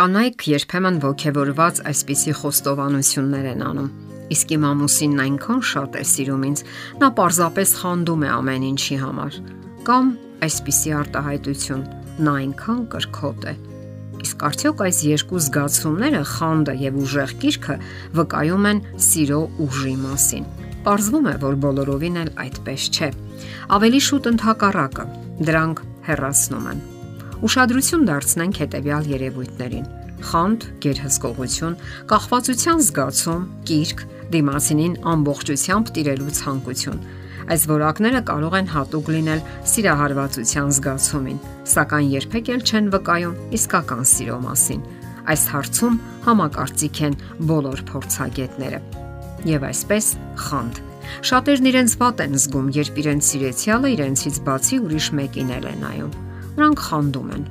Կանայք երբեմն ողքեվորված այսպիսի խոստովանություններ են անում. Իսկ իմ ամուսինն այնքան շատ է սիրում ինձ, նա պարզապես խանդում է ամեն ինչի համար։ Կամ այսպիսի արտահայտություն. նա այնքան կրքոտ է։ Իսկ արդյոք այս երկու զգացումները՝ խանդը եւ ուժեղ կիրքը, վկայում են սիրո ուժի մասին։ Պարզվում է, որ բոլորովին էլ այդպես չէ։ Ավելի շուտ ընդհակառակը, դրանք հեռացնում են Ուշադրություն դարձնենք հետևյալ երևույթներին. Խանդ, գերհսկողություն, կախվածության զգացում, կիրք, դիմացինին ամբողջությամբ տիրելու ցանկություն։ Այս որակները կարող են հատուկ լինել սիրահարվածության զգացումին, սակայն երբեք էլ չեն վկայում իսկական սիրո մասին։ Այս հարցում համակարծիք են բոլոր փորձագետները։ Եվ այսպես խանդ Շատերն իրենց վատ են զգում, երբ իրենց սիրեցյալը իրենցից բացի ուրիշ մեկին է նայում նրանք խանդում են։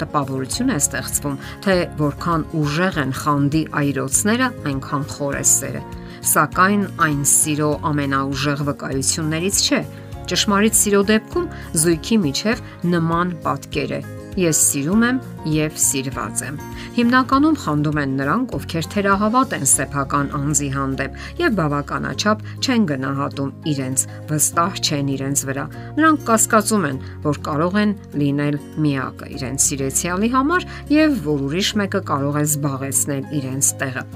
Տպավորություն է ստեղծվում, թե որքան ուժեղ են խանդի այրոցները, այնքան խոր է սերը։ Սակայն այն սիրո ամենաուժեղ վկայություններից չէ։ Ճշմարիտ սիրո դեպքում զույգի միջև նման պատկեր է Ես սիրում եմ եւ սիրված եմ։ Հիմնականում խանդում են նրանք, ովքեր թերահավատ են սեփական անձի հանդեպ եւ բավականաչափ չեն գնահատում իրենց, վստահ չեն իրենց վրա։ Նրանք կասկածում են, որ կարող են լինել միակը իրենց սիրեցյալի համար եւ որ ուրիշ մեկը կարող է զբաղեցնել իրենց տեղը։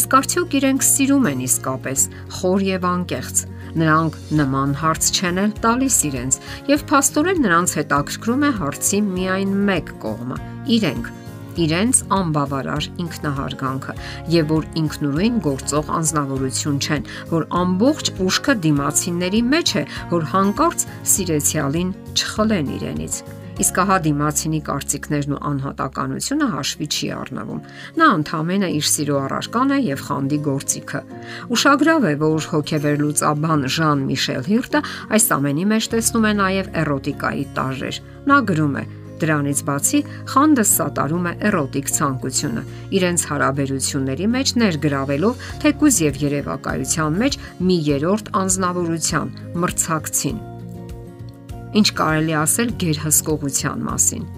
Իսկ արդյոք իրենք սիրում են իսկապես խոր եւ անկեղծ Նրանք նման հարց չեն էլ տալիս իրենց, եւ փաստորեն նրանց հետաքրքրում է հարցի միայն մեկ կողմը՝ իրենք իրենց անբավարար ինքնահարգանքը եւ որ ինքնուրույն գործող անznավորություն չեն, որ ամբողջ ուշքը դիմացինների մեջ է, որ հանկարծ սիրեցյալին չխլեն իրենից։ Իսկ ահա դիմացինի կարծիքներն ու անհատականությունը հաշվի չի առնվում։ Նա ընդհանրապես իր սիրո առարական է եւ խանդի գործիքը։ Ուշագրավ է, որ հոգեվեր լուծաբան Ժան Միշել Հիրտը այս ամենի մեջ տեսնում է նաեւ էրոտիկայի տարրեր։ Նա գրում է. Դրանից բացի խանդը սատարում է էրոտիկ ցանկությունը, իրենց հարաբերությունների մեջ ներգրավելով թեկուզ եւ երևակայության մեջ մի երրորդ անznավորության՝ մրցակցին ինչ կարելի ասել գերհսկողության մասին։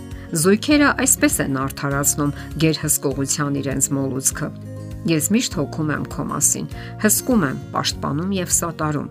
Զույգերը այսպես են արդարացնում գերհսկողության իրենց մոլուցքը։ Ես միշտ հոգում եմ քո մասին, հսկում եմ, պաշտպանում եւ սատարում։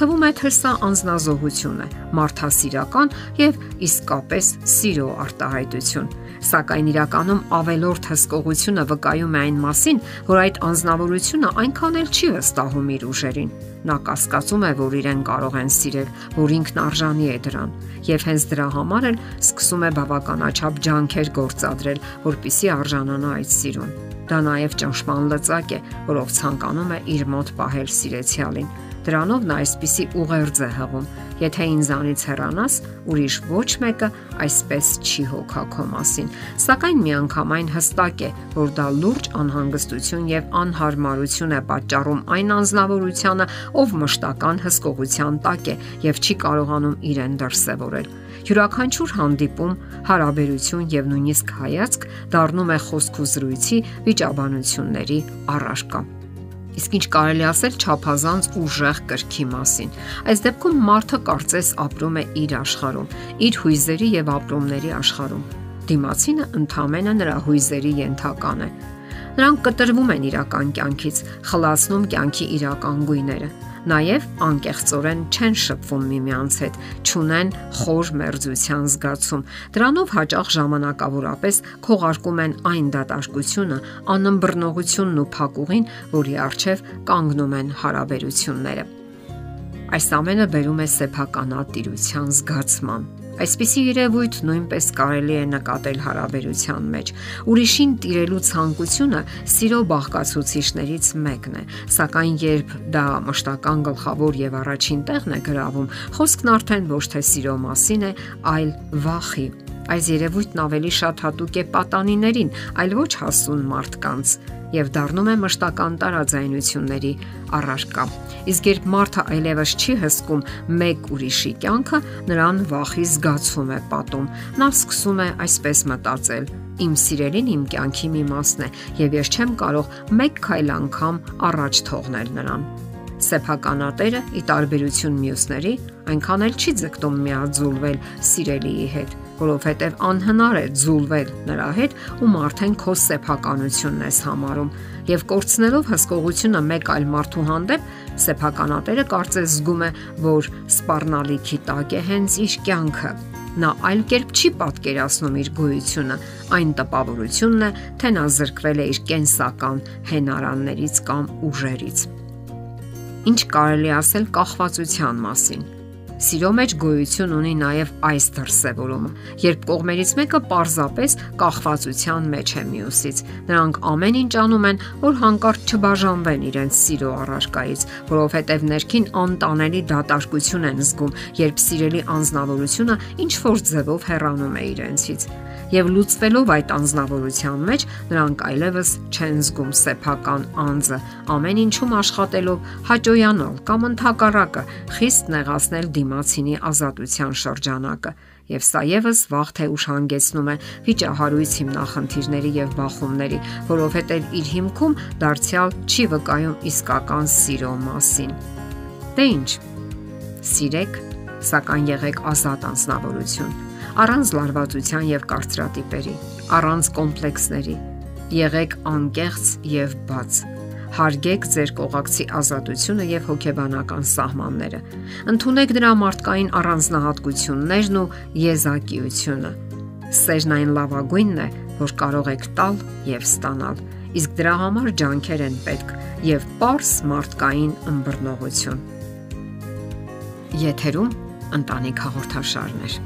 Թվում է թե սա անznազողություն է, մարդասիրական եւ իսկապես սիրո արտահայտություն սակայն իրականում ավելորդ հսկողությունը վկայում է այն մասին, որ այդ անznավորությունը այնքան էլ չի վստահում իր ուժերին։ Նա կասկածում է, որ իրեն կարող են սիրել, որ ինքն արժանի է դրան, եւ հենց դրա համար էլ սկսում է բավականաչափ ջանքեր գործադրել, որpիսի արժանանա այդ սիրուն։ Դա նաև ճնշման լծակ է, որով ցանկանում է իր մոտ պահել սիրեցյալին Դրանով նա այսպիսի ուղերձ է հղում. Եթե ինձանից հեռանաս, ուրիշ ոչ մեկը այսպես չի հոգա քո մասին։ Սակայն միանգամայն հստակ է, որ դա լուրջ անհանգստություն եւ անհարմարություն է պատճառում այն անznավորությանը, ով մշտական հսկողության տակ է եւ չի կարողանում իրեն դրսևորել։ Յուրաքանչյուր հանդիպում, հարաբերություն եւ նույնիսկ հայացք դառնում է խոսք ու զրույցի վիճաբանությունների առարկա։ Իսկ ինչ կարելի ասել ճափազանց ուժեղ կրքի մասին։ Այս դեպքում մարդը կարծես ապրում է իր աշխարհում, իր հույզերի եւ ապրումների աշխարհում։ Դիմացինը ընդհանրապես նրա հույզերի ենթական է։ Նրանք կտրվում են իրական կյանքից, խլացնում կյանքի իրական գույները Նաև անկեղծորեն չեն շփվում միմյանց հետ, ճունեն խոր մերձության զգացում։ Դրանով հաճախ ժամանակավորապես քողարկում են այն դատարկությունը, անըմբռնողությունն ու փակուղին, որի արժև կանգնում են հարաբերությունները։ Այս ամենը բերում է սեփականատիրության զգացման Այսպիսի երևույթ նույնպես կարելի է նկատել հարաբերության մեջ։ Ուրիշին տիրելու ցանկությունը սիրո բաղկացուցիչներից մեկն է, սակայն երբ դա մշտական գլխավոր եւ առաջին տեղն է գրավում, խոսքն արդեն ոչ թե սիրո մասին է, այլ վախի Այս երևույթն ավելի շատ հատուկ է պատանիներին, այլ ոչ հասուն մարդկանց եւ դառնում է մշտական տարաձայնությունների առարկա։ Իսկ երբ մարդը այլևս չի հսկում մեկ ուրիշի կյանքը, նրան վախի զգացում է պատում։ Նա սկսում է այսպես մտածել. Իմ սիրելին իմ կյանքի մի մասն է եւ ես չեմ կարող մեկ քայլ անգամ առաջ թողնել նրան։ Սեփականատերը՝ ի տարբերություն մյուսների, այնքան էլ չի ձգտում միաձուլվել սիրելիի հետ, որովհետև անհնար է զուլվել նրա հետ, ում արդեն քո սեփականությունն ես համարում, եւ կորցնելով հսկողությունը մեկ այլ մարդու հանդեպ, սեփականատերը կարծես զգում է, որ սпарնալիքի տակ է հենց իր կյանքը։ Նա այլ կերպ չի պատկերացնում իր գոյությունը, այն տպավորությունն է, թե նա զրկվել է իր կենսական հենարաններից կամ ուժերից։ Ինչ կարելի ասել կախվածության մասին Սիրո մեջ գոյություն ունի նաև այս դրսևորումը, երբ կողմերից մեկը պարզապես կախվածության մեջ է մյուսից։ Նրանք ամեն ինչ անում են, որ հանկարծ չբաժանվեն իրենց սիրո առարկայից, որովհետև ներքին անտանելի դատարկություն են զգում, երբ սիրելի անznավորությունը ինչ որ ձևով հեռանում է իրենցից եւ լուծվելով այդ անznավորության մեջ նրանք այլևս չեն զգում սեփական անձը ամեն ինչում աշխատելով հաճոյանալ կամ ընդհակառակը խիստ նեղացնել դիմացինի ազատության շրջանակը եւ սա եւս վաղ թե ուշ հանգեցնում է վիճահարույց հիմնախնդիրների եւ բախումների, որովհետեւ իր հիմքում դարձյալ չի վկայում իսկական սիրո մասին։ Դե ի՞նչ։ Սիրեք, սակայն եղեք ազատ անznավորություն առանց լարվածության եւ կարծրատիպերի, առանց կոմպլեքսների։ Եղեք անկեղծ եւ բաց։ Հարգեք ձեր կողակցի ազատությունը եւ հոգեբանական սահմանները։ Ընթունեք նրա մարդկային առանձնահատկություններն ու եզակիությունը։ Սերն այն լավագույնն է, որ կարող եք տալ եւ ստանալ։ Իսկ դրա համար ջանքեր են պետք եւ པարս մարդկային ըմբռնողություն։ Եթերում ընտանիք հաղորդաշարներ։